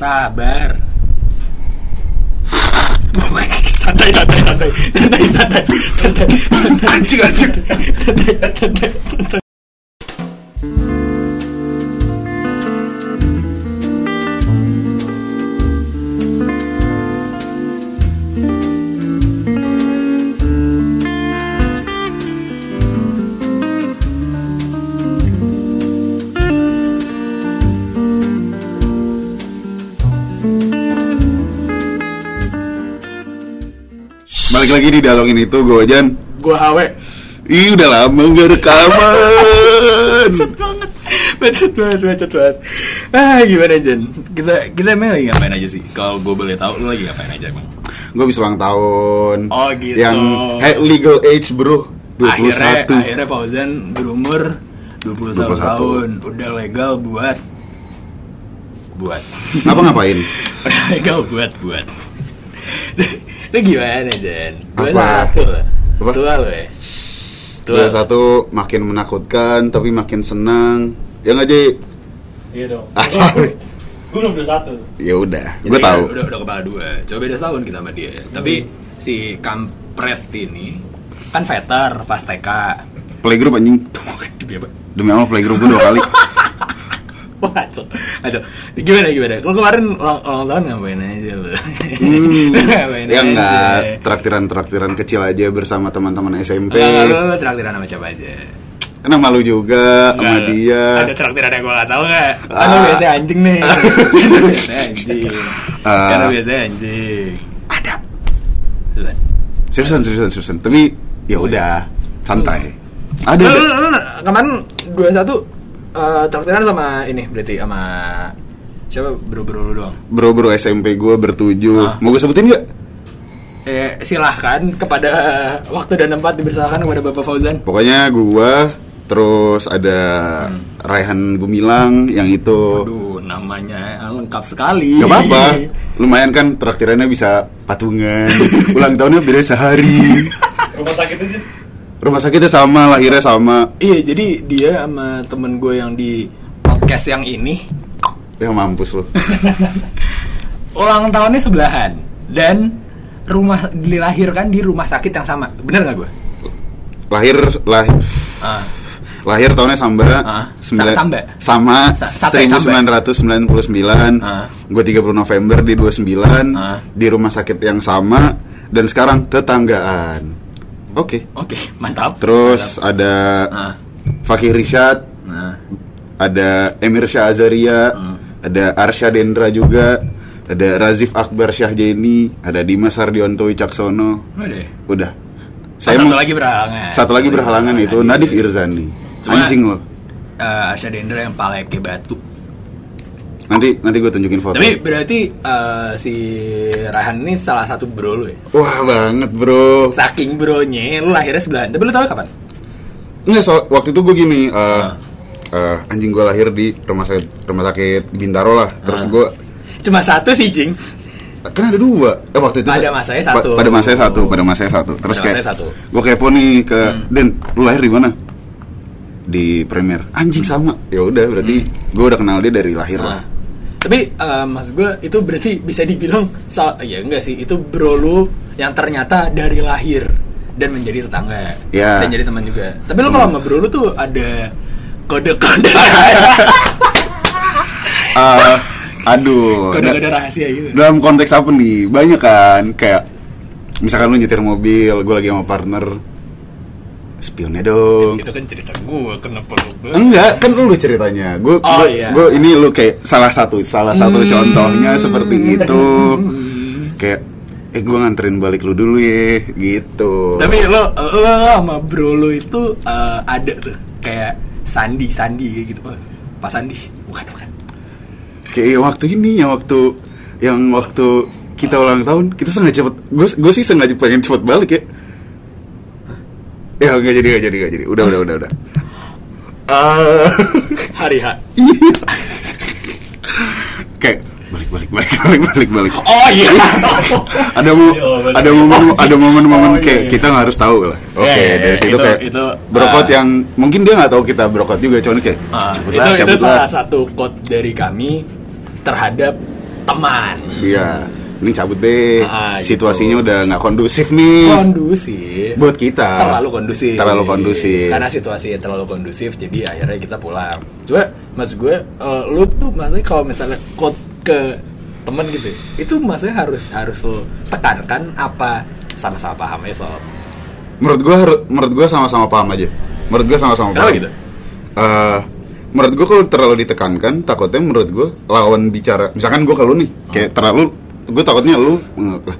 Sabar. santai, santai, santai, santai, santai, santai, Anjing anjing. santai, santai, santai. Balik lagi di dialogin itu gue Jan. Gua hawe. Ih udah lama gak rekaman. Bacot banget, bacot banget, bacot banget. Ah, gimana Jen? Kita kita emang lagi ngapain aja sih? Kalau gue boleh tahu, lu lagi ngapain aja emang? gue bisa ulang tahun. Oh, gitu. Yang eh, legal age bro. 21 Akhirnya, akhirnya Fauzan berumur 21, 21. tahun, udah legal buat buat. Apa ngapain? udah legal buat buat. Lu gimana Jen? Apa? 21 lah. Apa? Tua lu ya? Tua. 21 makin menakutkan tapi makin senang. Ya nggak Ji? Iya dong. Ah, sorry. Gue belum 21. Ya udah, Jadi gue kan tahu. Udah, udah kepala dua. Coba beda setahun kita sama dia. Tapi si kampret ini kan veter pas TK. Playgroup anjing. Demi Allah playgroup gue dua kali. Wah, acok, acok. Gimana gimana? Kalau kemarin ulang, ulang tahun ngapain aja lu? Hmm, ngapain ya aja? enggak, traktiran-traktiran kecil aja bersama teman-teman SMP. Enggak, enggak, lu traktiran sama siapa aja? Karena malu juga sama Enggak, dia. Ada traktiran yang gue gak tau gak? Lu Ah. biasa anjing nih biasa anjing. Kan lu biasa anjing Ada. Seriusan, seriusan, seriusan. Tapi ya udah, santai. Ada. Lu, ada. lu, lu, lu, kemarin 21 uh, traktiran sama ini berarti sama siapa bro-bro lu doang. Bro-bro SMP gue bertujuh. Ah. Mau gue sebutin nggak? Eh silahkan kepada waktu dan tempat dipersilakan kepada Bapak Fauzan. Pokoknya gua terus ada Raihan Gumilang yang itu Aduh, namanya lengkap sekali. Gak apa-apa Lumayan kan traktirannya bisa patungan Ulang tahunnya beda sehari Rumah sakit aja. Rumah sakitnya sama, lahirnya sama Iya, jadi dia sama temen gue yang di podcast yang ini Ya mampus loh ulang tahunnya sebelahan dan rumah dilahirkan di rumah sakit yang sama. Bener gak gue? Lahir, lahir Ah. Lahir tahunnya Samba, Ah, sembilan- Sa- Samba. sama Sa- sate 1999 Ah. Gue 30 November di 29 Ah. Di rumah sakit yang sama Dan sekarang tetanggaan Oke Oke, mantap. Terus Mantap. ada Ah. Fakih Rishad Nah, ada Emir Syah Azaria, Hmm. ada Arsya Dendra juga, ada Razif Akbar Syahjeni, ada Dimas Ardionto Wicaksono. udah. Udah. Saya satu lagi berhalangan. satu lagi berhalangan itu Nadif Irzani. Cuma- Anjing loh. Eh, Arsya Dendra yang paleke batu. Nanti nanti gue tunjukin foto. Tapi berarti eh, si Rahan ini salah satu bro lu ya? Wah banget bro. Saking bronya, lu lahirnya sebelahan. Tapi lu tau kapan? Enggak soal waktu itu gue gini. eh, Ah. eh, anjing gue lahir di rumah sakit rumah sakit Bintaro lah. Terus Ah. gue Cuma satu sih, Jing. kan ada dua eh waktu itu Pada saya- masanya pa- satu. pada masanya satu pada masanya satu terus Pada kayak satu. gue kepo nih ke Hmm. Den lu lahir di mana di Premier anjing sama ya udah berarti gue udah kenal dia dari lahir lah tapi eh, maksud gue itu berarti bisa dibilang sal- ya enggak sih itu bro lu yang ternyata dari lahir dan menjadi tetangga Ya. dan jadi teman juga. Tapi lu kalau sama bro lu tuh ada kode-kode Eh, aduh kode-kode rahasia gitu. dalam konteks apa nih banyak kan kayak misalkan lu nyetir mobil gue lagi sama partner spionnya dong Itu kan cerita gue kenapa lu gue Enggak, kan lu ceritanya. Gue Oh, iya. gue ini lu kayak salah satu salah satu Hmm. contohnya seperti itu. Kayak eh gue nganterin balik lu dulu ya gitu. Tapi lo lo sama bro lu itu eh, ada tuh kayak Sandi Sandi kayak gitu. Oh, Pak Sandi bukan bukan. kayak waktu ini yang waktu yang waktu kita ulang tahun kita sengaja cepet gue gue sih sengaja pengen cepet balik ya ya nggak jadi nggak jadi nggak jadi udah udah udah udah Ah, Hari H. iya. kayak balik balik balik balik balik balik Oh iya. ada mo Iya, ada momen ada momen-momen Oh, iya, kayak iya. kita nggak harus tahu lah oke Iya, iya, dari iya. situ Itu- kayak itu, brokot ah. yang mungkin dia nggak tahu kita brokot juga cuman kayak Ah, cabut itu lah itu cabut lah salah satu quote dari kami terhadap teman Iya. Ini cabut deh. Ah, gitu. Situasinya udah nggak kondusif nih. kondusif Buat kita. terlalu kondusif Terlalu kondusif. karena situasinya terlalu kondusif jadi akhirnya kita pulang coba maksud gue eh, lu tuh maksudnya kalau misalnya quote ke temen gitu itu maksudnya harus harus lo tekankan apa sama-sama paham ya soal Menurut haru- menurut gua sama-sama paham aja. Menurut gua sama-sama paham. gitu? Eh, menurut gua kalau terlalu ditekankan, takutnya menurut gua lawan bicara. Misalkan gua kalau nih kayak terlalu gua takutnya lu lah.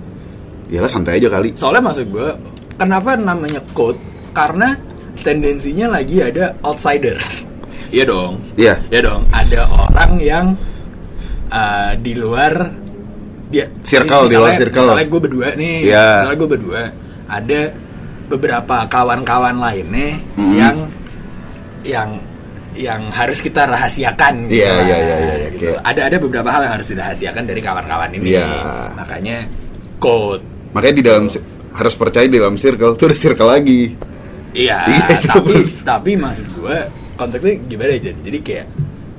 Yalah santai aja kali. soalnya maksud gue kenapa namanya quote karena tendensinya lagi ada outsider iya dong Iya. Iya dong, ada orang yang uh, di luar dia Circle, di luar circle. Misalnya gue berdua nih, Iya. misalnya gue berdua, ada beberapa kawan-kawan lainnya Mhm. yang yang yang harus kita rahasiakan gitu Iya, lah, iya, iya, iya, iya, gitu. Ada ada beberapa hal yang harus dirahasiakan dari kawan-kawan ini. Iya. Makanya code. Makanya di dalam harus percaya di dalam circle ada circle lagi. Iya, gitu. tapi tapi maksud gue konteksnya gimana aja? Jadi kayak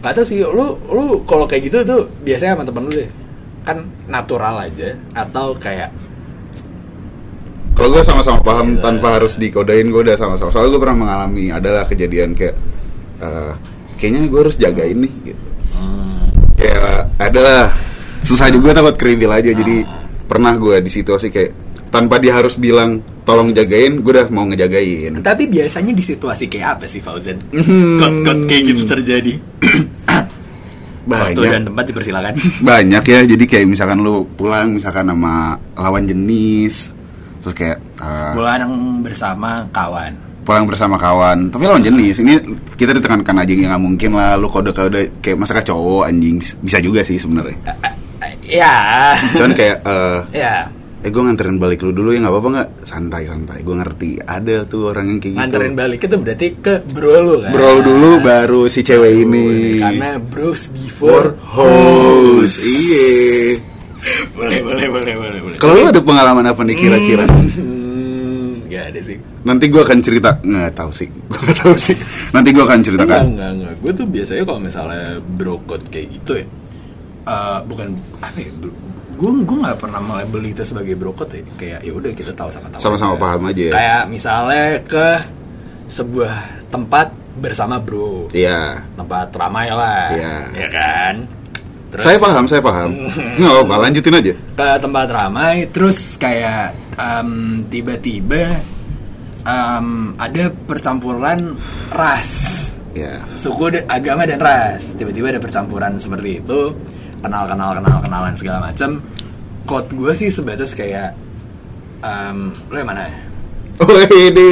gak tau sih lu lu kalau kayak gitu tuh biasanya sama temen lu deh kan natural aja atau kayak Kalau gue sama-sama paham Iya. tanpa harus dikodain gue udah sama-sama. Soalnya gue pernah mengalami adalah kejadian kayak eh, kayaknya gue harus jagain nih gitu. hmm, Kayak adalah susah juga takut kerivil aja. Jadi pernah gue di situasi kayak tanpa dia harus bilang tolong jagain, gue udah mau ngejagain. tapi biasanya di situasi kayak apa sih Fauzan? Hmm. Kot-kot kayak gitu terjadi. Waktu dan Banyak, tempat dipersilakan. banyak ya. Jadi kayak misalkan lu pulang misalkan sama lawan jenis, terus kayak eh, Pulang bersama kawan. Pulang bersama kawan. Tapi lawan jenis. Ini kita ditekankan aja nggak mungkin lah. Lu kode kode kayak masa cowok anjing. Bis- bisa juga sih sebenarnya. Ya. cuman kayak eh ya. eh gue nganterin balik lu dulu ya nggak apa-apa nggak? Santai santai. Gue ngerti. Ada tuh orang yang kayak gitu. Nganterin balik itu berarti ke bro lu kan. bro dulu baru si cewek ini. Karena bros for before host iya. Boleh boleh boleh boleh boleh. Kalau lu ada pengalaman apa nih kira-kira? Hmm, gak ada sih nanti gue akan cerita. Nggak tahu sih. Gue nggak tahu sih. Nanti gue akan ceritakan. Enggak enggak gue tuh biasanya kalau misalnya brokot kayak gitu ya eh, bukan apa ya gue gue nggak pernah melabel itu sebagai brokot ya. Kayak ya udah kita tahu sama-sama Sama-sama paham aja ya. kayak misalnya ke sebuah tempat bersama bro. Iya. Tempat ramai lah Iya. ya kan? Terus- saya paham saya paham. Nggak apa lanjutin aja. Ke tempat ramai terus kayak em, tiba-tiba em, ada percampuran ras. Ya. Suku agama dan ras. Tiba-tiba ada percampuran seperti itu. Kenal kenal kenal kenalan segala macam code gue sih sebatas kayak em, lo yang mana Wede,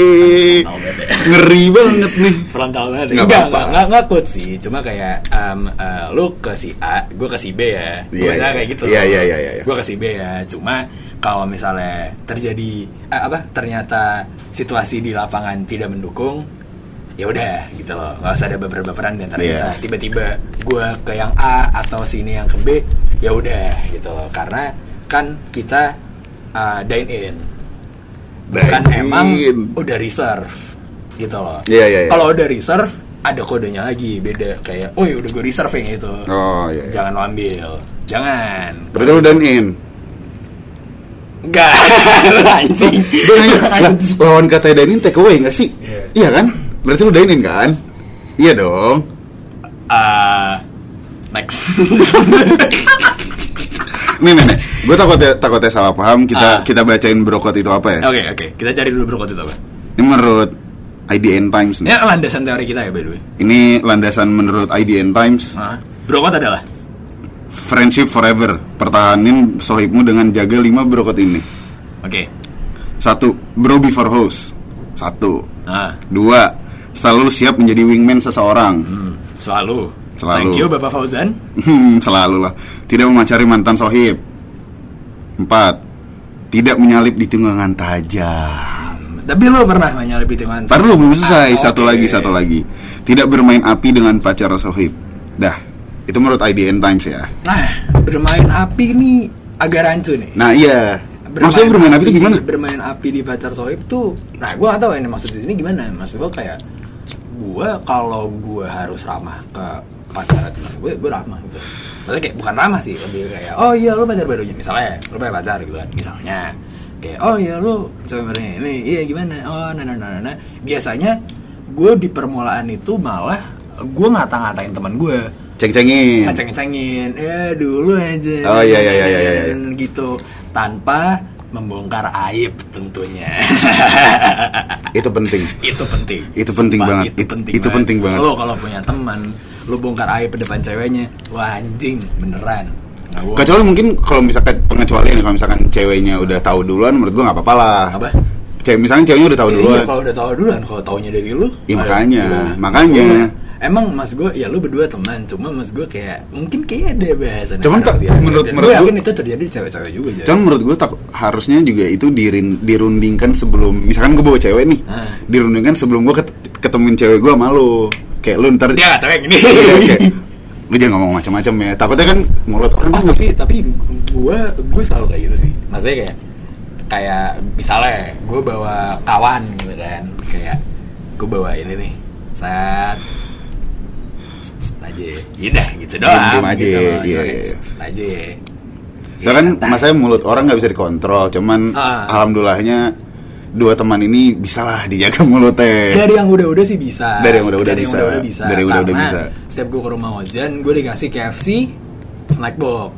ngeri banget nih. frontal banget. Nggak enggak apa-apa. enggak enggak enggak code sih. Cuma kayak em, eh, lu ke si A gue ke si B ya. Iya, Pokoknya iya. kayak gitu Iya, iya, iya, iya. gue ke si B ya. Cuma kalau misalnya terjadi eh, apa ternyata situasi di lapangan tidak mendukung ya udah gitu loh. Nggak usah ada baper-baperan di antara kita. Tiba-tiba gue ke yang A atau sini yang ke B ya udah gitu loh. Karena kan kita uh, dine in bukan emang udah reserve gitu loh Iya, iya, iya. kalau udah reserve ada kodenya lagi beda kayak oh udah gue reserve yang itu Oh iya. iya. jangan lo ambil jangan Berarti lu dine in. enggak anjing lah, lawan kata in take away nggak sih? Iya. Iya kan? Berarti lu dine in kan? Iya dong. Ah, next Nih nih nih. Gue takutnya takutnya salah paham. Kita Ah. kita bacain brokot itu apa ya? oke oke kita cari dulu brokot itu apa Ini menurut IDN Times nih. ini landasan teori kita ya by the way Ini landasan menurut IDN Times. Hah? brokot adalah Friendship forever. Pertahanin sohibmu dengan jaga lima brokot ini. oke Satu, bro before host. Satu. nah Dua, selalu siap menjadi wingman seseorang. hmm, selalu Selalu. thank you bapak Fauzan Hmm, selalu lah. Tidak memacari mantan sohib. Empat, tidak menyalip di tunggangan tajam. tapi lo pernah menyalip di tangan Ntar lu belum selesai. Ah, Satu lagi, satu lagi. Tidak bermain api dengan pacar sohib. Dah, itu menurut IDN Times ya. nah bermain api ini agak rancu nih Nah iya. Maksudnya bermain api itu gimana? Bermain api di pacar sohib tuh, nah gue gak tahu ini maksud di sini gimana. Maksud gue kayak gue kalau gue harus ramah ke pacar teman gue, gue ramah gitu. Maksudnya kayak bukan ramah sih lebih kayak oh iya lu pacar barunya misalnya lu punya pacar gitu kan misalnya kayak oh iya lu cewek barunya ini iya gimana oh nah nah nah nah, nah. biasanya gue di permulaan itu malah gue ngata-ngatain teman gue Ceng-cengin. ngeceng-ngecengin ya dulu aja Oh, iya, iya, iya, iya, iya. gitu tanpa membongkar aib tentunya Itu penting. itu penting Itu penting Sumpah, banget. itu penting itu penting banget. lo kalau punya teman lo bongkar aib depan ceweknya wah anjing beneran bohong. Kecuali mungkin kalau misalkan pengecualian nih, kalau misalkan ceweknya udah tahu duluan menurut gua nggak apa-apa lah. apa Cewek misalnya ceweknya udah tahu Iya, duluan. kalau udah tahu duluan kalau taunya dari lu Iya, ada- makanya, gimana? makanya. Cuma, emang mas gue ya lu berdua teman cuma mas gue kayak mungkin kayak ada bahasan Cuman tak- menurut- Dan menurut gue yakin gua- itu terjadi di cewek-cewek juga jadi Cuman menurut gue tak harusnya juga itu dirin, dirundingkan sebelum misalkan gue bawa cewek nih, Ah. dirundingkan sebelum gue ket, ketemuin cewek gue sama lu. Kayak lu ntar tahu yang ini Iya, kayak, lu jangan ngomong macam-macam ya. Takutnya kan mulut orang Oh, tapi tapi gue gue selalu kayak gitu sih maksudnya kayak kayak misalnya gue bawa kawan gitu kan kayak gue bawa ini nih saat aja yaudah gitu doang aja, gitu loh, iya, iya. Aja Ya kan santai. masanya mulut orang nggak bisa dikontrol. Cuman Ah. alhamdulillahnya dua teman ini bisa lah dijaga mulutnya. dari yang udah-udah sih bisa Dari yang udah-udah Dari bisa. udah-udah bisa Dari yang udah-udah Karena bisa. setiap gue ke rumah Ojan gue dikasih KFC snack box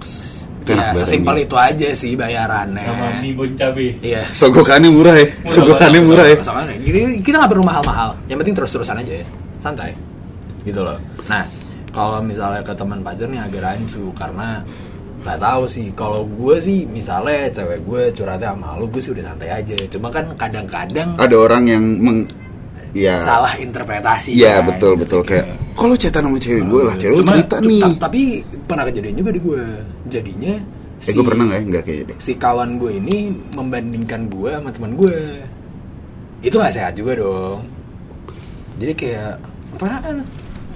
Itu ya sesimpel itu aja sih bayarannya sama mie bon cabe iya Sogokannya murah ya. Sogokannya murah ya. Kita nggak perlu mahal-mahal. Yang penting terus-terusan aja ya. Santai. Gitu loh. Nah, kalau misalnya ke teman pacar nih agak rancu karena nggak tahu sih. Kalau gue sih misalnya cewek gue curhatnya sama lu, gue sih udah santai aja. Cuma kan kadang-kadang Ada orang yang meng ya salah interpretasi. Iya kan. betul betul kayak kalau cetan sama cewek gue lah cewek Cuma, cerita nih. ta- Tapi pernah kejadian juga di gue. Jadinya Eh gue pernah nggak ya nggak kayak deh. si kawan gue ini membandingkan gue sama teman gue itu nggak sehat juga dong jadi kayak apaan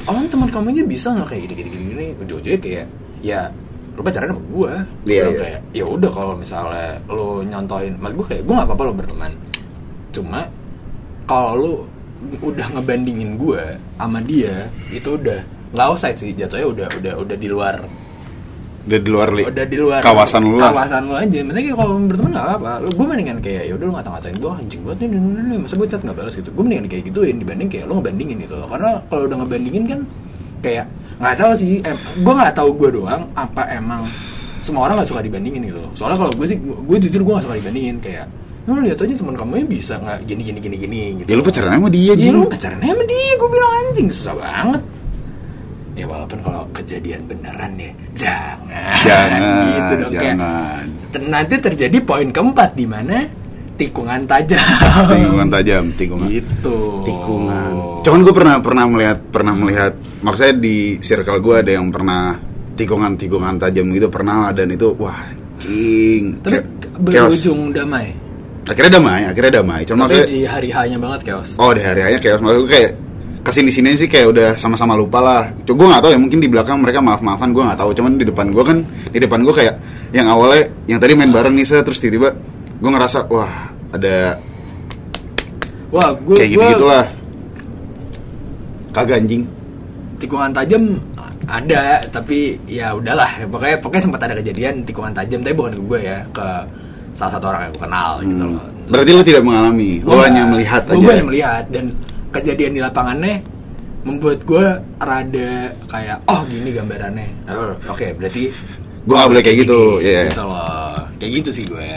oh teman kamu aja bisa nggak kayak gini gini gini gini ujung-ujungnya kayak ya lu pacaran sama gue Iya, Lu iya. kayak ya udah kalau misalnya lu nyontoin mas gue kayak gue nggak apa-apa lo berteman. Cuma kalau lu udah ngebandingin gue sama dia itu udah nggak usah sih jatuhnya udah udah udah di luar. Udah di luar li. udah di luar kawasan lu lah. kawasan lu aja. Maksudnya kayak kalau berteman nggak apa lu gue mendingan kayak ya udah lu ngata-ngatain gue anjing banget nih, nih, nih, masa gue chat nggak balas gitu? Gue mendingan kayak gituin dibanding kayak lu ngebandingin gitu karena kalau udah ngebandingin kan kayak nggak tahu sih em, gue nggak tahu gue doang apa emang semua orang nggak suka dibandingin gitu loh soalnya kalau gue sih gue jujur gue nggak suka dibandingin kayak lu lihat aja teman kamu bisa nggak gini gini gini gini gitu Ya lu pacaran sama dia gitu. lu pacaran sama dia, gue bilang anjing susah banget. Ya walaupun kalau kejadian beneran ya jangan. Jangan, gitu dong kayak jangan. ter- nanti terjadi poin keempat di mana tikungan tajam. Tikungan tajam, tikungan. Gitu. Tikungan. Cuman gue pernah pernah melihat pernah melihat maksudnya di circle gue ada yang pernah tikungan-tikungan tajam gitu pernah lah dan itu wah cing Tapi berujung damai. akhirnya damai akhirnya damai cuma Tapi kayak di hari hanya banget chaos. oh di hari harinya chaos maksud gue kayak ke sini sini sih kayak udah sama-sama lupa lah Cuma gue nggak tahu ya mungkin di belakang mereka maaf maafan gue nggak tahu cuman di depan gue kan di depan gue kayak yang awalnya yang tadi main bareng nih terus tiba-tiba gue ngerasa wah ada Wah, gue kayak gitu gitulah kagak anjing. Tikungan tajam ada tapi ya udahlah. Pokoknya pokoknya sempat ada kejadian tikungan tajam tapi bukan ke gue ya ke salah satu orang yang gue kenal gitu Hmm. loh. Berarti lu tidak mengalami, Gua hanya melihat gua- aja. gua hanya melihat dan kejadian di lapangannya membuat gue rada kayak oh gini gambarannya. Oh, oke berarti Gua nggak boleh kayak gitu, gini, iya. gitu loh. Kayak gitu sih gue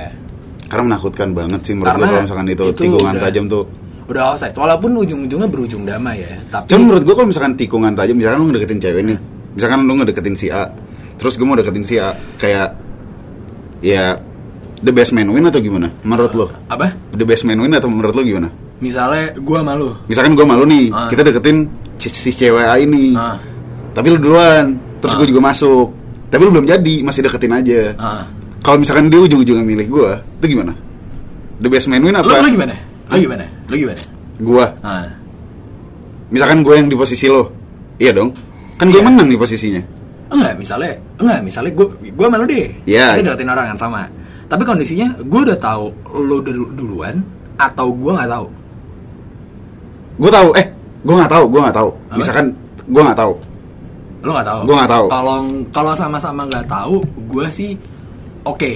Karena menakutkan banget sih menurut gue kalau misalkan itu, itu tikungan udah- tajam tuh. udah offside walaupun ujung-ujungnya berujung damai ya tapi Cuman menurut gue kalau misalkan tikungan tajam, misalkan lu ngedeketin cewek nih, misalkan lu ngedeketin si A, terus gue mau deketin si A, kayak ya the best man win atau gimana? Menurut lo? apa The best man win atau menurut lo gimana? misalnya gue malu Misalkan gue malu nih, Ah. kita deketin si, si cewek A ini, Ah. tapi lu duluan, terus Ah. gue juga masuk, tapi lu belum jadi, masih deketin aja. Ah. Kalau misalkan dia ujung-ujungnya milih gue, itu gimana? The best man win apa? lu gimana lu gimana lu gimana Gua, ah. misalkan gue yang di posisi lo, iya dong. Kan gue Iya. menang nih posisinya. Enggak, misalnya, enggak, misalnya gue, gue malu deh. Iya. Kita deketin orang yang sama. Tapi kondisinya, gue udah tahu lo dulu- duluan atau gue nggak tahu. Gue tahu, eh, gue nggak tahu, gue nggak tahu. Apa? Misalkan gue nggak tahu. Lu nggak tahu. Gua nggak tahu. Kalau kalau sama-sama nggak tahu, gue sih oke.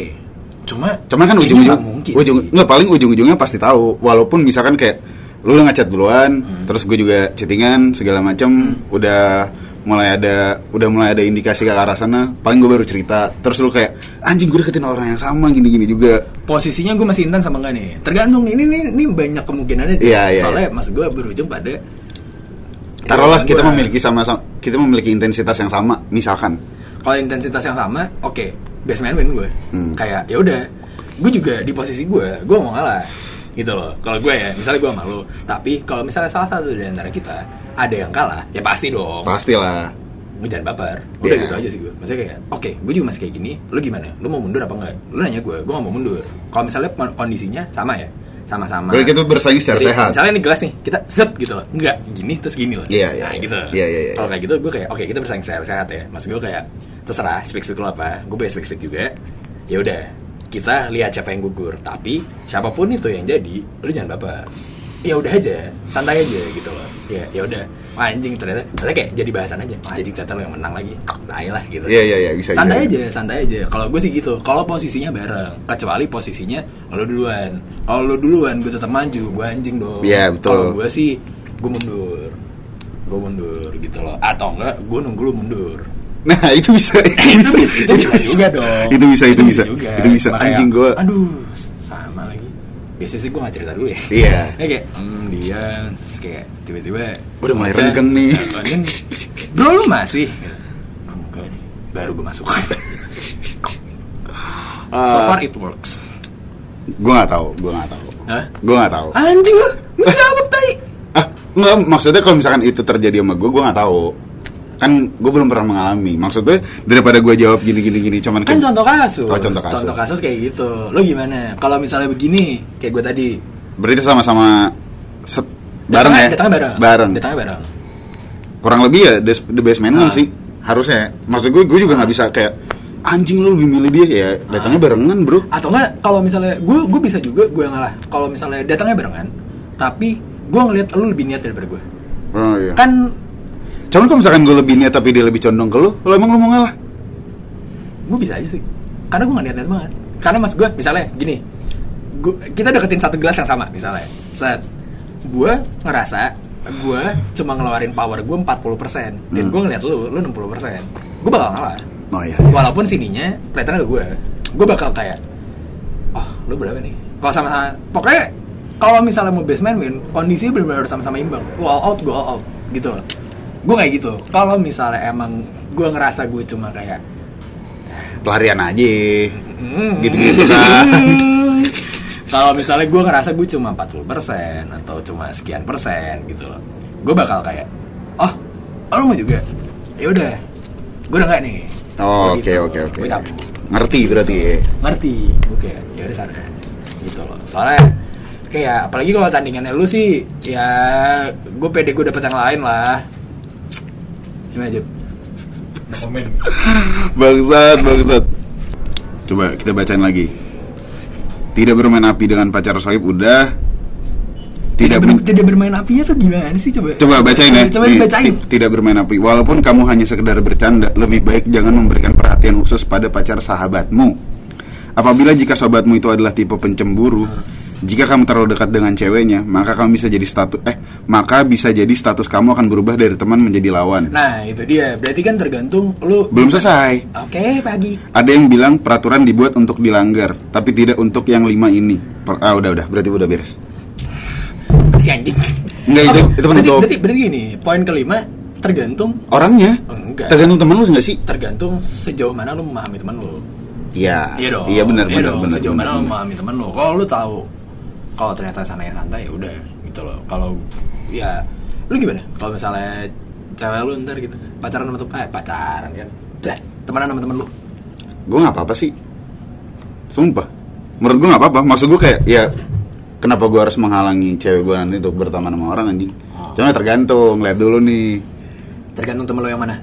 Cuma Cuman kan ujung-ujung mungkin ujung sih. nggak paling ujung-ujungnya pasti tahu. Walaupun misalkan kayak lu udah ngechat duluan, Hmm. terus gue juga chattingan segala macam, udah mulai ada udah mulai ada indikasi ke arah sana, paling gue baru cerita. Terus lu kayak anjing gue deketin orang yang sama gini-gini juga. posisinya gue masih intan sama enggak nih tergantung ini ini, ini banyak kemungkinannya Iya, iya, soalnya mas gue berujung pada Taruhlah Ya, kita gua- memiliki sama kita memiliki intensitas yang sama, misalkan. kalau intensitas yang sama oke best man win gue. Hmm. kayak ya udah gue juga di posisi gue gue mau ngalah gitu loh. Kalau gue ya misalnya gue malu tapi kalau misalnya salah satu dari antara kita ada yang kalah ya pasti dong. Pastilah. gue jangan baper. Udah Iya. gitu aja sih gue. Maksudnya kayak oke gue juga masih kayak gini lu gimana? Lu mau mundur apa enggak? Lu nanya gue gue gak mau mundur. Kalau misalnya kon- kondisinya sama ya sama-sama. Berarti kita bersaing secara Jadi, sehat. misalnya ini gelas nih kita zet gitu loh. Enggak gini terus gini loh. Iya, iya, nah, iya. gitu. Iya, iya, iya. kalau kayak gitu gue kayak oke kita bersaing secara sehat ya. Maksud gue kayak terserah speak speak lu apa. Gue punya speak speak juga. Ya udah kita lihat siapa yang gugur. Tapi siapa pun itu yang jadi lu jangan baper. Ya udah aja santai aja gitu loh. Ya ya udah. Wah, anjing ternyata ternyata kayak jadi bahasan aja. Wah, anjing ternyata lu yang menang lagi. Tai lah gitu. Iya, iya, iya, bisa, santai bisa. aja santai aja. Kalau gue sih gitu. Kalau posisinya bareng kecuali posisinya lo duluan. Kalau lo duluan gue tetap maju gue anjing dong. Iya, betul. kalau gue sih gue mundur. Gue mundur gitu loh. Atau enggak gue nunggu lu mundur Nah, itu bisa. Itu itu bisa, itu bisa juga dong Itu bisa, itu bisa. juga. Itu bisa. Cuma kayak, Anjing gue. aduh sama lagi biasanya sih gue gak cerita dulu ya Iya. Ya kayak hmm, dia terus kayak tiba-tiba Udah mulai renggang nih. Renggang. Bro lu masih Enggak nih Baru gue masuk So far it works gue nggak tahu, gue nggak tahu. Hah? Gue nggak tahu. Anjing lu jawab tai Ah, enggak, maksudnya kalau misalkan itu terjadi sama gue, gue nggak tahu. Kan gue belum pernah mengalami. Maksudnya daripada gue jawab gini gini gini, cuman Kan contoh kasus Oh, contoh kasus. Contoh kasus kayak gitu Lu gimana Kalau misalnya begini Kayak gue tadi Berarti sama-sama set, bareng ya? Datangnya bareng Bareng. Datangnya bareng Kurang lebih ya the, the best man Ah. sih harusnya. Maksud gue, gue juga nggak bisa kayak anjing lu lebih milih dia ya. Datangnya Ah. barengan bro. atau enggak kalau misalnya gue gue bisa juga gue yang ngalah kalau misalnya datangnya barengan tapi gue ngeliat lu lebih niat daripada gue Oh iya. kan Cuman kalau misalkan gue lebih niat tapi dia lebih condong ke lu, lo emang lu mau ngalah? gue bisa aja sih. Karena gue gak niat niat banget. Karena mas gue misalnya gini gua, kita deketin satu gelas yang sama misalnya. Set. Gue ngerasa gue cuma ngeluarin power gue 40% dan Hmm. gue ngeliat lu lu 60% gue bakal ngalah. Oh iya. iya. walaupun sininya kelihatannya ke gue gue bakal kayak oh lu berapa nih? Kalau sama pokoknya kalau misalnya mau basement win kondisinya benar-benar harus sama-sama imbang. Lu all out gue all out gitu gue kayak gitu kalau misalnya emang gue ngerasa gue cuma kayak Pelarian aja. Gitu-gitu kan. kalau misalnya gue ngerasa gue cuma 40% atau cuma sekian persen gitu loh gue bakal kayak oh oh lu mau juga ya udah gue udah nggak nih Oh, oke gitu. oke oke. Cabut Ngerti berarti ya. ngerti oke ya udah sana gitu loh soalnya kayak apalagi kalau tandingannya lu sih ya gue pede gue dapet yang lain lah cuma aja Komen. Bangsat, bangsat. Coba kita bacain lagi. Tidak bermain api dengan pacar sohib udah. Tidak ber- tidak bermain apinya tuh gimana sih coba Coba bacain ya. coba Nih, bacain ti- Tidak bermain api. Walaupun kamu hanya sekedar bercanda, lebih baik jangan memberikan perhatian khusus pada pacar sahabatmu. Apabila jika sahabatmu itu adalah tipe pencemburu, jika kamu terlalu dekat dengan ceweknya, maka kamu bisa jadi status eh maka bisa jadi status kamu akan berubah dari teman menjadi lawan. nah itu dia berarti kan tergantung lu Belum selesai. oke pagi Ada yang bilang peraturan dibuat untuk dilanggar, tapi tidak untuk yang lima ini. Per- ah udah udah, berarti udah beres. si anjing Enggak, itu- Oh, itu berarti, penutup. berarti, berarti gini poin kelima tergantung Orangnya, Enggak. tergantung teman lu nggak sih? tergantung sejauh mana lu memahami teman lu Iya, Iya dong. Iya benar Iya benar benar. Sejauh benar, mana lo benar. memahami temen lo. Kalau lu tahu kalau ternyata sana yang santai ya udah gitu loh. Kalau ya lu gimana? Kalau misalnya cewek lu ntar gitu pacaran sama temen eh pacaran kan. Dah, temenan sama temen lu. Gue nggak apa-apa sih. Sumpah. Menurut gue nggak apa-apa. Maksud gue kayak ya kenapa gue harus menghalangi cewek gue nanti untuk berteman sama orang anjing? Oh. Cuma tergantung, lihat dulu nih. Tergantung temen lo yang mana.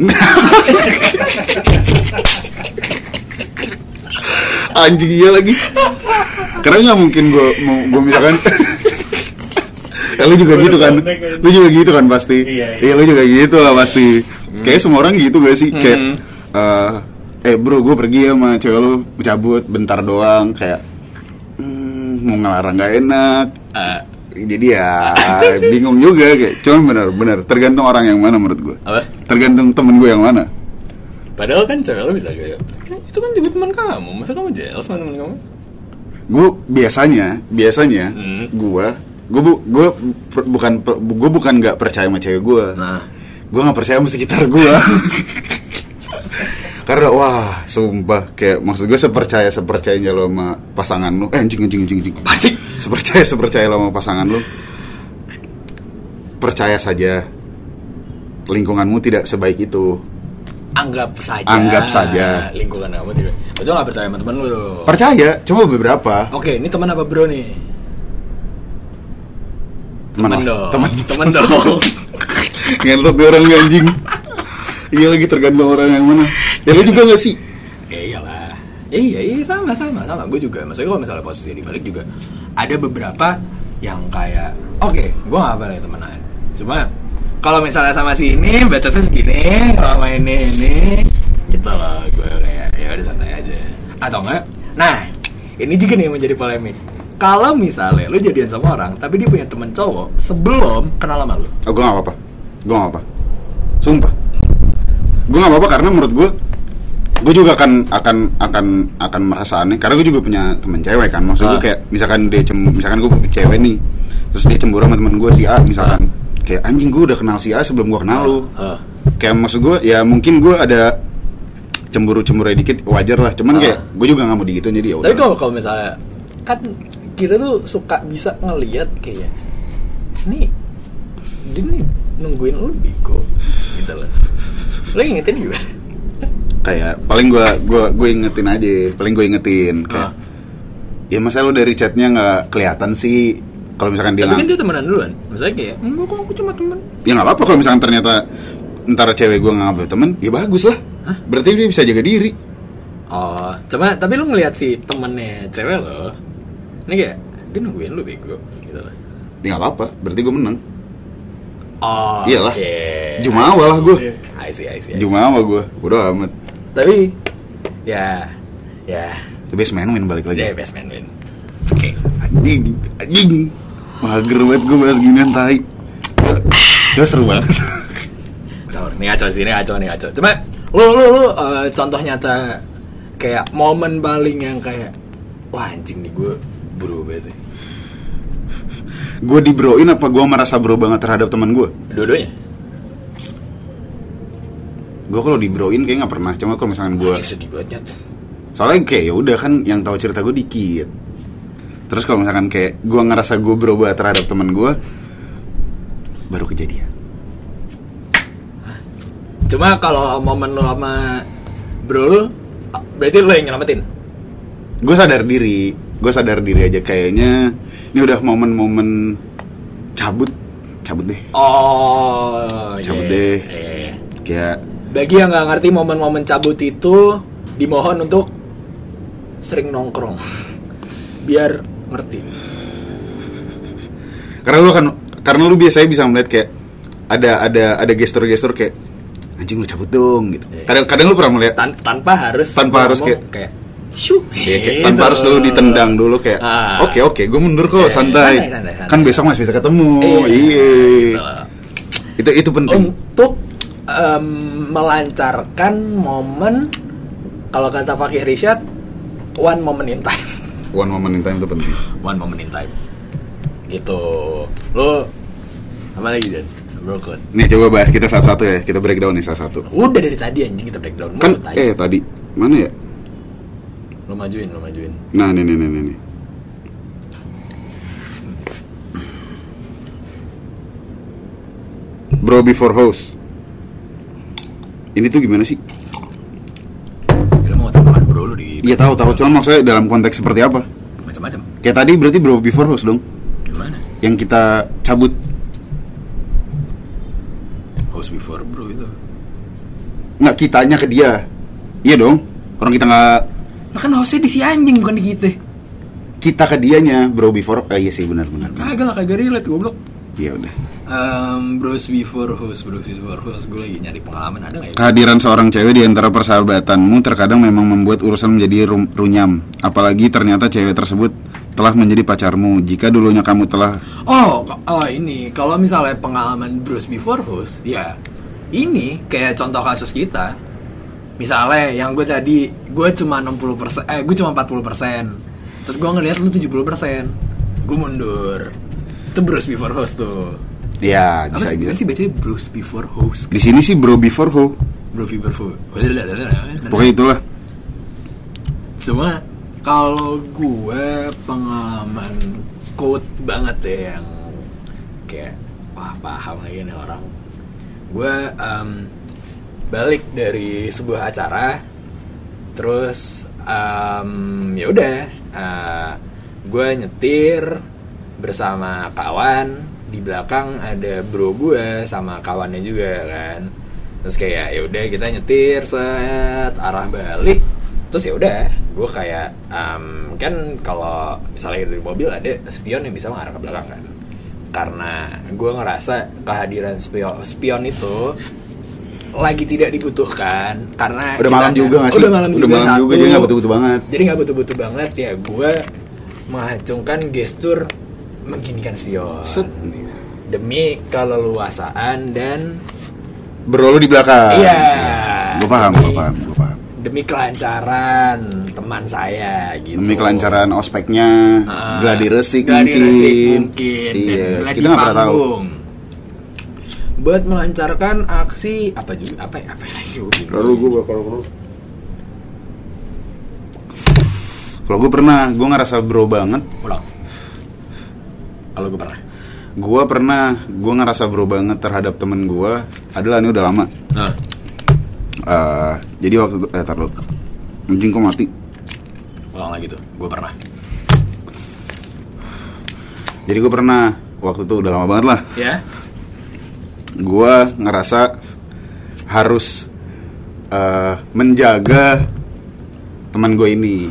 anjing iya lagi. Karena nggak mungkin gue mau gue misalkan. ya, lu juga gitu kan? Lu juga gitu kan pasti? Iya, iya. Iya lu juga gitu lah pasti. Kayak semua orang gitu gak sih? Kayak Hmm. eh, eh bro, gue pergi ya sama cewek lu cabut bentar doang kayak hmm, mau ngelarang gak enak. Eh, Jadi ya bingung juga kayak. Cuman bener-bener tergantung orang yang mana menurut gue. Tergantung temen gue yang mana. Padahal kan cewek lo bisa kayak "Eh, itu kan juga teman kamu, masa kamu jealous sama teman kamu? gue biasanya biasanya Hmm. gue gue bu, gue per- bukan gue bukan nggak percaya sama cewek gue Nah, gue nggak percaya sama sekitar gue karena wah sumpah kayak maksud gue sepercaya sepercayanya lo sama pasangan lo. Eh anjing anjing anjing anjing. Sih? sepercaya sepercaya lo sama pasangan lo. Percaya saja lingkunganmu tidak sebaik itu Anggap saja. Anggap saja. Lingkungan kamu tidak. Betul nggak percaya sama temen lu? percaya cuma beberapa Oke, ini teman apa bro nih? teman dong. teman Temen dong. ngentot nih orang anjing iya lagi tergantung orang yang mana ya lu juga gak sih ya iyalah. Iya, iya sama sama sama. Gue juga. Maksudnya kalau misalnya posisi dibalik juga ada beberapa yang kayak oke, gue gak apa nih temenan. Cuma kalau misalnya sama si ini batasnya segini, kalau sama ini ini gitu loh. Gue kayak ya udah santai aja. Atau enggak? Nah, ini juga nih yang menjadi polemik. Kalau misalnya lu jadian sama orang, tapi dia punya temen cowok sebelum kenal sama lu. Oh, gue gak apa-apa Gue gak apa-apa Sumpah Gue gak apa-apa karena menurut gue Gue juga akan akan akan akan merasa aneh Karena gue juga punya temen cewek kan Maksud gue Ah. kayak Misalkan dia cem, Misalkan gue cewek nih Terus dia cemburu sama temen gue si A Misalkan Kayak anjing gue udah kenal si A sebelum gue kenal lu Ah. Kayak maksud gue Ya mungkin gue ada Cemburu-cemburu dikit Wajar lah Cuman Ah. kayak Gue juga gak mau digituin jadi ya Tapi udah kalau kalau misalnya kan kita tuh suka bisa ngelihat kayak nih dia nih nungguin lu bego gitu loh. Lo ingetin gimana? Kayak Paling gue gue gue ingetin aja Paling gue ingetin Kayak Ah. Ya masa lu dari chatnya nggak kelihatan sih kalau misalkan dia Tapi kan dia temenan duluan. Maksudnya kayak enggak kok aku cuma temen. ya nggak apa-apa kalau misalkan ternyata ntar cewek gue nggak temen ya bagus lah Hah? berarti dia bisa jaga diri Oh, cuma tapi lu ngelihat si temennya cewek lo. Ini kayak dia nungguin lu bego gitu loh. ya nggak apa-apa berarti gue menang Oh, Iyalah. oke. Jumawa lah gue I see, I see. I see. Jumawa gue udah amat Tapi ya ya the best man win balik lagi dia best man win. Oke. anjing anjing mager banget gue bahas ginian tai Coba seru banget Ini ngaco sih, ini ngaco, ini ngaco. Cuma lu lu lu eh, contoh nyata kayak momen paling yang kayak wah anjing nih gue bro banget. nih. gue dibroin apa gue merasa bro banget terhadap teman gue Dua-duanya. gue kalau dibroin kayak nggak pernah cuma kalau misalkan gue sedih banget. Soalnya kayak ya udah kan yang tahu cerita gue dikit terus kalau misalkan kayak gue ngerasa gue berubah terhadap teman gue baru kejadian Cuma kalau momen lu sama bro lu berarti lu yang nyelamatin. gue sadar diri gue sadar diri aja kayaknya ini udah momen-momen cabut cabut deh Oh, Cabut iya, deh. iya. kayak Bagi yang nggak ngerti momen-momen cabut itu dimohon untuk sering nongkrong biar ngerti. karena lu kan karena lu biasanya bisa melihat kayak ada ada ada gestur-gestur kayak anjing lu cabut dong gitu Iya. kadang kadang lu pernah melihat Tan- tanpa harus Tanpa harus kayak- kayak Syuh, ya, kayak tanpa harus lu ditendang dulu kayak Ah. oke oke gue mundur kok Iya, santai. santai, santai, santai. kan besok masih bisa ketemu Iya, iya gitu loh. itu itu penting untuk em, melancarkan momen kalau kata Fakih Rishad one moment in time one moment in time itu penting. One moment in time. Gitu. Lo apa lagi dan broken. Nih coba bahas kita satu-satu ya. Kita breakdown nih satu-satu. Udah dari tadi anjing kita breakdown kan Mulu eh tadi. Mana ya? Lo majuin lo majuin. Nah nih nih nih nih, nih. Bro before host. Ini tuh gimana sih? Di Iya tahu tahu. Cuman maksudnya dalam konteks seperti apa? macam-macam. Kayak tadi berarti bro before host dong. Gimana? Yang kita cabut. Host before bro itu. Nggak kitanya ke dia. Iya dong. Orang kita nggak Lah kan hostnya di si anjing bukan di kita. Kita ke dianya bro before eh, iya sih benar benar kagak lah kagak relate goblok. Ya udah. Um, bros before host, bros before host, gue lagi nyari pengalaman ada nggak ya? Kehadiran seorang cewek di antara persahabatanmu terkadang memang membuat urusan menjadi rum- runyam. Apalagi ternyata cewek tersebut telah menjadi pacarmu. Jika dulunya kamu telah Oh, oh ini kalau misalnya pengalaman bros before host, ya ini kayak contoh kasus kita. Misalnya yang gue tadi, gue cuma 60%, eh gue cuma 40%. Terus gue ngeliat lu 70%. Gue mundur. Itu bros before host tuh. Ya Apa bisa sih, gitu. gimana sih bacanya bros before host? Di sini sih bro before ho. Bro before host. Pokoknya itulah. Cuma kalau gue pengalaman quote banget deh yang kayak wah paham lagi nih orang. Gue em, balik dari sebuah acara, terus em, ya udah, eh, gue nyetir bersama kawan di belakang ada bro gue sama kawannya juga kan terus kayak ya udah kita nyetir set arah balik terus ya udah gue kayak em, kan kalau misalnya di mobil ada spion yang bisa mengarah ke belakang kan karena gue ngerasa kehadiran spion spion itu lagi tidak dibutuhkan karena Udah malam juga nggak sih? udah malam Udah juga, malam juga, jadi nggak butuh-butuh banget. jadi nggak butuh-butuh banget ya gue mengacungkan gestur mengginikan spion Set. demi keleluasaan dan Bro lu di belakang. Iya. Gue paham, gue paham, gue paham. demi kelancaran teman saya gitu Demi kelancaran ospeknya, Ah, gladi resik gladi mungkin. resik mungkin dan Iya, gladi kita nggak pernah tahu. buat melancarkan aksi apa juga apa ya apa lagi gue bingung. Lalu gue bakal Kalau gue pernah, gue ngerasa bro banget. ulang kalau gue pernah Gue pernah, gue ngerasa bro banget terhadap temen gue. Adalah ini udah lama. nah Eh, jadi waktu itu, eh taruh. Anjing kok mati. ulang lagi tuh gue pernah Jadi gue pernah waktu itu udah lama banget lah. ya Gue ngerasa harus eh, menjaga teman gue ini.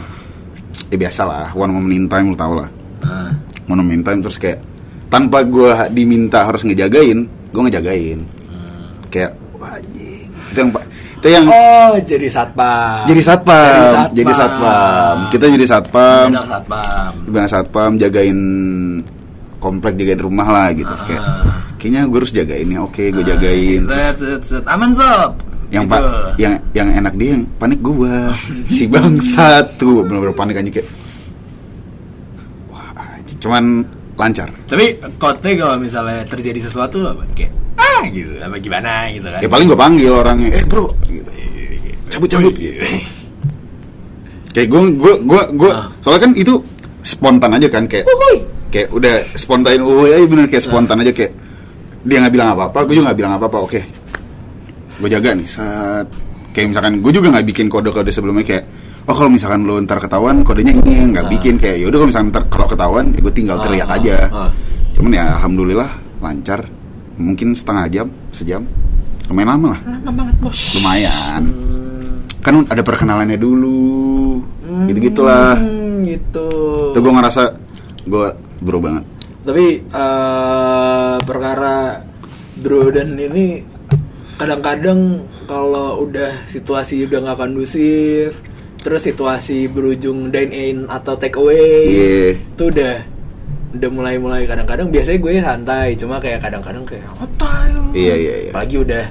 Ya biasa lah, one moment in time lu tau lah. nah, In time terus kayak tanpa gue diminta harus ngejagain, gue ngejagain. Kayak wah anjing. Itu yang itu yang oh jadi satpam jadi satpam, Jadi satpam. jadi satpam. Kita jadi satpam, Benar satpam bang satpam jagain komplek jagain rumah lah gitu. Ah. Kayak kayaknya gue harus jagain ya. Oke, gue jagain. Terus set, set, set. aman sob yang Gitu. pak yang yang enak dia yang panik gua si bangsat tuh bener-bener panik aja kayak. Cuman lancar. Tapi kote kalau misalnya terjadi sesuatu apa? Kayak ah gitu. Apa gimana gitu kan. ya paling gua panggil orangnya eh bro gitu. Cabut cabut gitu. kayak gua gua gua gua Ah. soalnya kan itu spontan aja kan kayak kayak udah spontan oh ya bener kayak spontan aja kayak dia nggak bilang apa apa gue juga nggak bilang apa apa oke. Gue jaga nih saat kayak misalkan gue juga nggak bikin kode-kode sebelumnya kayak oh kalau misalkan lo ntar ketahuan kodenya ini nggak Ah. bikin kayak yaudah kalau misalkan ntar kalau ketahuan ya gue tinggal teriak ah, aja ah. cuman ya alhamdulillah lancar mungkin setengah jam sejam lumayan lama lah Lama banget bos. lumayan kan ada perkenalannya dulu gitu gitulah Hmm, gitu. itu gue ngerasa gue bro banget Tapi eh perkara bro dan ini kadang-kadang kalau udah situasi udah nggak kondusif, terus situasi berujung dine in atau take away, Iya. itu udah udah mulai-mulai kadang-kadang biasanya gue santai, cuma kayak kadang-kadang kayak apa ya?" Iya, iya, iya. Apalagi udah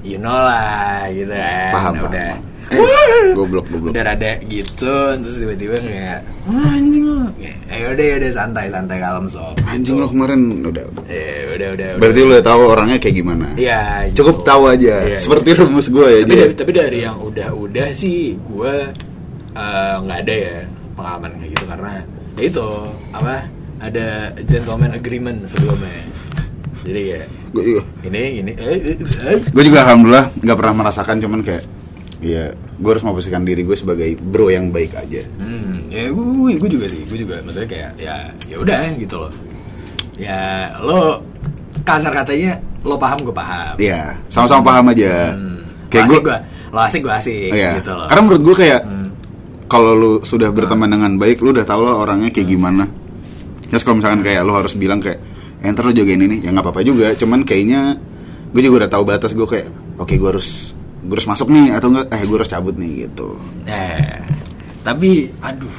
you know lah gitu kan. paham udah, paham udah eh, goblok goblok udah rada gitu terus tiba-tiba kayak "Wah, anjing lo ayo udah udah santai santai kalem sob anjing lo kemarin udah udah Eh, udah udah berarti udah. lo udah tahu orangnya kayak gimana Iya, gitu. cukup tahu aja Iya, seperti gitu. rumus gue ya tapi, tapi dari yang udah-udah sih gue eh, nggak ada ya pengalaman kayak gitu karena ya itu apa ada gentleman agreement sebelumnya jadi kayak gue juga ini ini eh, eh, gue juga alhamdulillah nggak pernah merasakan cuman kayak ya gue harus memposisikan diri gue sebagai bro yang baik aja Hmm, ya gue, gue juga sih, gue juga maksudnya kayak ya ya udah gitu loh. Ya lo kasar katanya lo paham gue paham. Iya sama-sama paham aja Hmm. kayak lo gue asik gue, lo asik gue asik iya gitu loh. karena menurut gue kayak Hmm. Kalau lu sudah berteman dengan baik lu udah tau lah orangnya kayak gimana. Terus kalau misalkan kayak lu harus bilang kayak eh, ntar lu jagain ini. Ya nggak apa-apa juga. Cuman kayaknya gue juga udah tahu batas gue kayak oke gue harus gue harus masuk nih atau enggak eh gue harus cabut nih gitu. Eh, tapi aduh.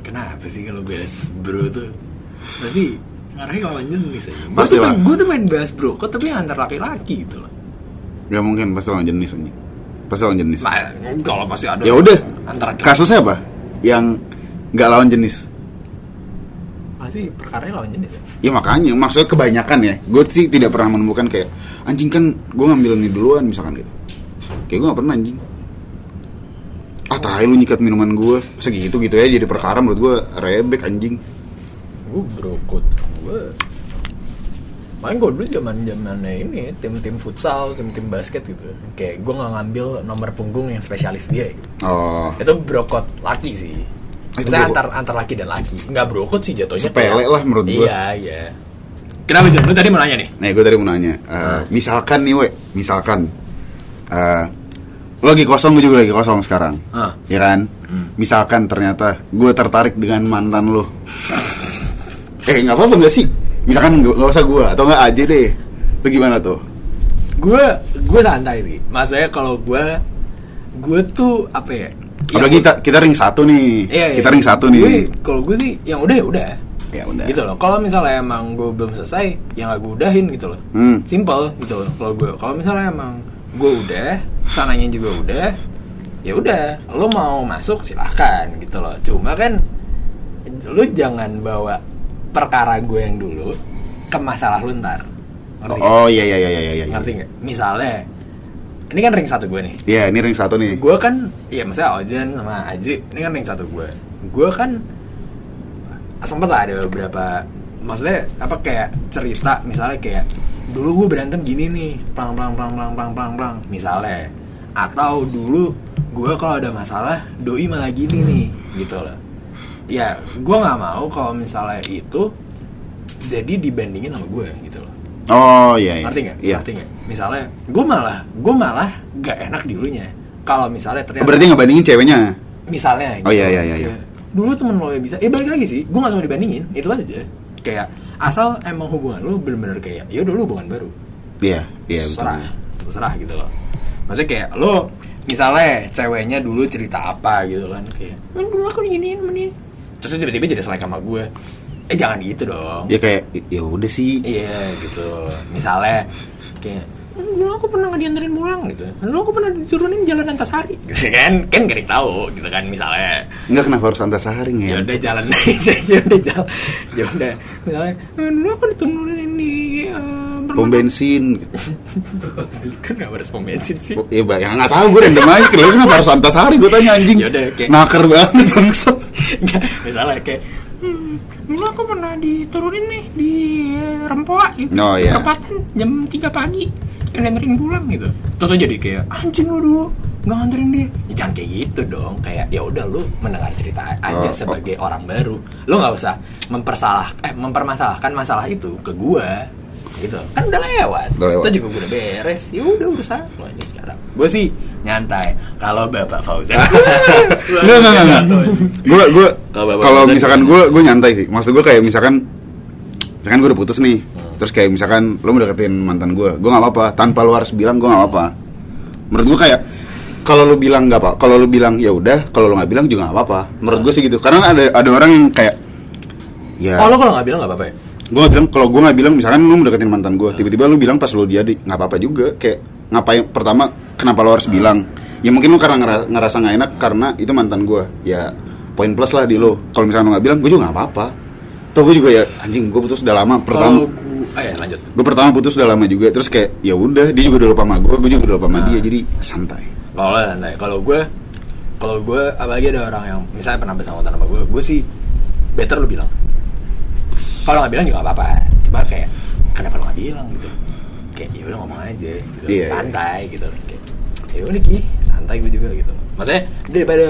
Kenapa sih kalau bahas bro tuh? Pasti ngarahnya kalau jenis aja. Gue Pasti tuh, main- gua tuh main bahas bro kok tapi antar laki-laki gitu loh. nggak mungkin pasti lawan jenis aja pasti lawan jenis Nah, kalau pasti ada ya udah kasusnya apa yang nggak lawan jenis pasti perkara lawan jenis ya. Ya makanya, maksudnya kebanyakan ya. Gue sih tidak pernah menemukan kayak anjing kan gue ngambil ini duluan misalkan gitu. Kayak gue gak pernah anjing. Ah tahu lu nyikat minuman gue segitu gitu ya jadi perkara menurut gue rebek anjing. Gue brokot gue Main gue dulu zaman zamannya ini tim-tim futsal, tim-tim basket gitu. Kayak gue nggak ngambil nomor punggung yang spesialis dia. Gitu. Oh, Itu brokot laki sih. Itu antar antar laki dan laki. Nggak brokot sih jatuhnya. Sepele lah menurut gua. Iya iya. Kenapa John? Lu tadi mau nanya nih? nah gue tadi mau nanya. eh, Misalkan nih we, misalkan eh lu lagi kosong gue juga lagi kosong sekarang. Ah. Ya kan? Misalkan ternyata gue tertarik dengan mantan lu. eh nggak apa-apa nggak sih? Misalkan nggak usah gue atau nggak aja deh. Itu gimana tuh? Gue gue santai sih. Maksudnya kalau gue gue tuh apa ya? Apalagi kita kita ring satu nih. Iya, iya. kita ring satu Gue- nih. Kalau gue sih yang udah ya udah. Ya udah. Gitu loh. Kalau misalnya emang gue belum selesai, ya nggak gue udahin gitu loh. Hmm. Simple gitu loh. Kalau gue, kalau misalnya emang gue udah, sananya juga udah, ya udah. Lo mau masuk silahkan gitu loh. Cuma kan, lo jangan bawa perkara gue yang dulu ke masalah lu ntar. Ngerti? Oh iya iya iya iya iya. Ngerti nggak? Misalnya, ini kan ring satu gue nih. Iya, ini ring satu nih. Gue kan, ya maksudnya Ojen sama Aji, ini kan ring satu gue. Gue kan sempet lah ada beberapa, maksudnya apa kayak cerita, misalnya kayak dulu gue berantem gini nih, plang plang plang plang plang plang plang, misalnya. Atau dulu gue kalau ada masalah, doi malah gini nih, gitu loh. Ya, gue nggak mau kalau misalnya itu jadi dibandingin sama gue gitu loh. Oh iya iya. nggak? Iya. nggak? Misalnya gue malah gue malah gak enak dulunya kalau misalnya ternyata Berarti ngebandingin ceweknya. misalnya Oh, iya, iya, iya, iya. Dulu temen lo yang bisa. Ya balik lagi sih gue gak mau dibandingin itu aja. Kayak asal emang hubungan lo bener-bener kayak ya udah lo hubungan baru. Iya, iya betul. terserah terserah gitu loh. Maksudnya kayak lo misalnya ceweknya dulu cerita apa gitu kan. Kayak "Eh, dulu aku diginiin menin terus tiba-tiba jadi selek sama gue eh jangan gitu dong Ya kayak ya udah sih. Iya gitu. Misalnya kayak dulu aku pernah nggak dianterin pulang gitu. Dulu aku pernah diturunin jalan antasari. Gitu kan? Kan gak tahu gitu kan misalnya. Enggak kenapa harus antasari Ya ya? udah jalan aja, ya udah jalan. Ya udah. Misalnya "Eh, dulu aku diturunin di eh, Pom bensin. gitu. Kenapa harus pom bensin sih? Oh, Iya, Bang. Ya nggak tahu gue random aja. Kenapa kenapa harus antasari? Gue tanya anjing. Ya udah, kayak- Nakar banget bangsat. Nggak, misalnya kayak hmm, dulu aku pernah diturunin nih di Rempoa gitu. Oh, iya. Perempatan jam 3 pagi nganterin pulang gitu. Terus jadi kayak anjing lu dulu nggak nganterin dia. Ya, jangan kayak gitu dong. Kayak ya udah lu mendengar cerita aja Oh, sebagai orang baru. Lu nggak usah mempersalah eh mempermasalahkan masalah itu ke gua gitu kan udah lewat, Udah lewat. itu juga udah beres ya udah urusan lu aja sekarang gue sih nyantai kalau bapak Fauzan Enggak enggak enggak. Gue gue Kalau misalkan gue gue nyantai sih. Maksud gue kayak misalkan misalkan gue udah putus nih. Terus kayak misalkan lo mau deketin mantan gue, gue nggak apa-apa. Tanpa lo harus bilang gue nggak apa-apa. Menurut gue kayak kalau lo bilang nggak apa, kalau lo bilang ya udah, kalau lo nggak bilang juga nggak apa-apa. Menurut gue sih gitu. Karena ada ada orang yang kayak ya Oh lo kalau nggak bilang nggak apa-apa ya? Gue bilang kalau gue nggak bilang misalkan lu mau deketin mantan gue tiba-tiba lu bilang pas lu jadi nggak apa-apa juga. Kayak ngapain pertama kenapa lo harus bilang? Ya mungkin lu karena ngera- ngerasa nggak enak karena itu mantan gue ya poin plus lah di lo kalau misalkan lu nggak bilang gue juga nggak apa-apa. Tuh gue juga ya anjing gue putus udah lama. Pertama ah ya lanjut. gue pertama putus udah lama juga. Terus kayak ya udah dia juga udah lupa sama gue gue juga udah lupa sama dia. Jadi santai. Kalau santai. Kalau gue, kalau gue apalagi ada orang yang misalnya pernah bersama sama gue, gue sih better lu bilang. Kalau nggak bilang juga nggak apa-apa. Cuma kayak kenapa lo nggak bilang gitu? Kayak ya udah ngomong aja, gitu. Iya, iya. santai gitu. Kayak, ya udah ki, santai gue juga gitu. Maksudnya daripada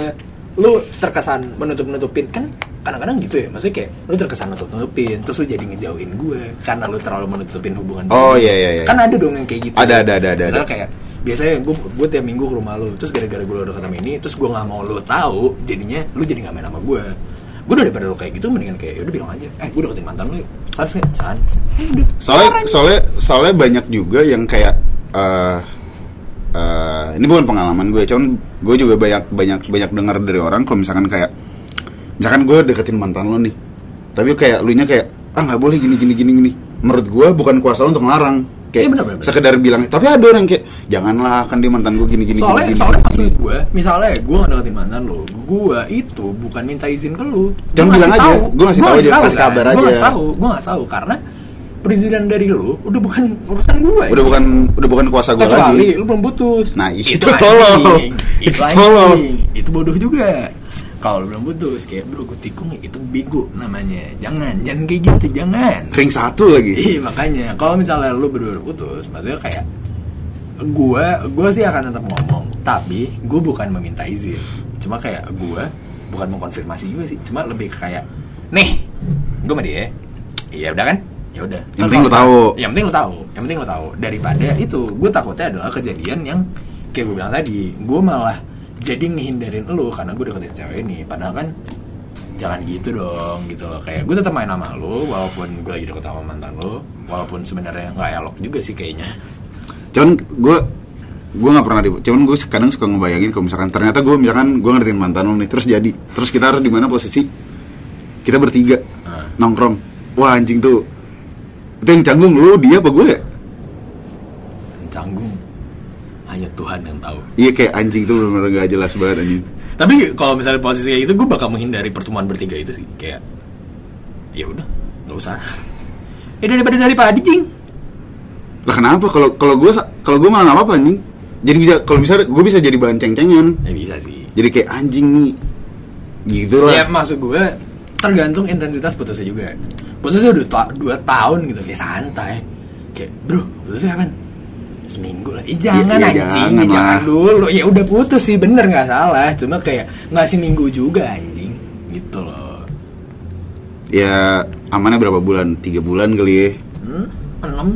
lu terkesan menutup nutupin kan kadang-kadang gitu ya maksudnya kayak lu terkesan nutup nutupin terus lu jadi ngejauhin gue karena lu terlalu menutupin hubungan Oh, iya, iya, iya. kan ada dong yang kayak gitu Ada, ada, ada, ada, Misalnya ada. kayak biasanya gue gue tiap minggu ke rumah lu terus gara-gara gue udah ketemu ini terus gue nggak mau lu tahu jadinya lu jadi nggak main sama gue gue daripada lo kayak gitu mendingan kayak udah bilang aja. Eh gue deketin mantan lo yuk. Sans nggak sans udah. Soalnya soalnya soalnya banyak juga yang kayak eh eh, ini bukan pengalaman gue cuman gue juga banyak banyak banyak dengar dari orang kalau misalkan kayak misalkan gue deketin mantan lo nih tapi kayak lu nya kayak ah nggak boleh gini gini gini gini. Menurut gue bukan kuasa lo untuk ngelarang kayak benar, benar, benar. sekedar bilang tapi ada orang kayak janganlah kan dia mantan gue gini gini soalnya gini, soalnya maksud gue misalnya gue nggak deketin mantan lo gue itu bukan minta izin ke lo Jangan Gua bilang ngasih aja. tahu. Gua ngasih tahu aja, kasih kabar gue aja. ngasih tahu gue nggak tahu karena perizinan dari lo udah bukan urusan gue udah bukan udah bukan kuasa gue kecuali lagi lu belum putus Nah, itu anjing. tolol. itu Itu tolol. anjing. itu bodoh juga kalau lu belum putus kayak bro gue tikung ya itu bego namanya jangan jangan kayak gitu jangan ring satu lagi Iya makanya kalau misalnya lu berdua putus, maksudnya kayak gua gua sih akan tetap ngomong, tapi gua bukan meminta izin. Cuma kayak gua bukan mengkonfirmasi juga sih, cuma lebih kayak nih, gua sama dia. Iya udah kan? Ya udah. Yang penting lu tahu. Yang penting lu tahu. Yang penting lu tahu. Daripada itu, gua takutnya adalah kejadian yang kayak gue bilang tadi, gua malah jadi ngehindarin lu karena gue deketin cewek ini. Padahal kan jangan gitu dong gitu loh. Kayak gue tetap main sama lu walaupun gue lagi deket sama mantan lu walaupun sebenarnya nggak elok juga sih kayaknya. Cuman gue gue nggak pernah di cuman gue kadang suka ngebayangin kalau misalkan ternyata gue misalkan gue ngertiin mantan lo nih terus jadi terus kita harus di mana posisi kita bertiga Ah. nongkrong. Wah anjing tuh. Itu yang canggung lu dia apa gue ya canggung hanya Tuhan yang tahu. Iya kayak anjing tuh benar-benar gak jelas banget anjing. Tapi kalau misalnya posisi kayak gitu gue bakal menghindari pertemuan bertiga itu sih. Kayak ya udah nggak usah. Ya daripada daripada jing. Lah kenapa? Kalau kalau gue kalau gue malah nggak apa-apa anjing. Jadi bisa kalau bisa gue bisa jadi bahan ceng-cengan. Ya bisa sih. Jadi kayak anjing nih. Gitu lah ya maksud gue tergantung intensitas putusnya juga. Putusnya udah ta- dua tahun gitu kayak santai. Kayak bro putusnya kapan seminggu lah. Eh, jangan ya, anjing. jangan ya, jangan dulu. Ya udah putus sih bener nggak salah. Cuma kayak nggak seminggu juga anjing. Gitu loh. Ya amannya berapa bulan? Tiga bulan kali ya? Hmm? enam?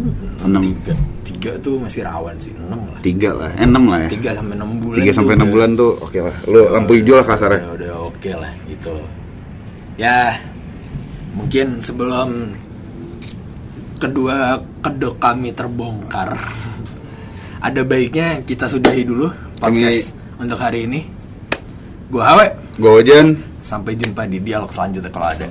Enam. tiga. Tiga tuh masih rawan sih. Enam lah. Tiga lah. Eh, enam lah ya? Tiga sampai enam bulan tiga sampai enam bulan tuh oke lah. Lu lampu hijau lah kasarnya. Ya udah oke lah gitu. Ya mungkin sebelum kedua kedok kami terbongkar ada baiknya kita sudahi dulu podcast untuk hari ini. Gua Hawe, gue Ojan sampai jumpa di dialog selanjutnya kalau ada.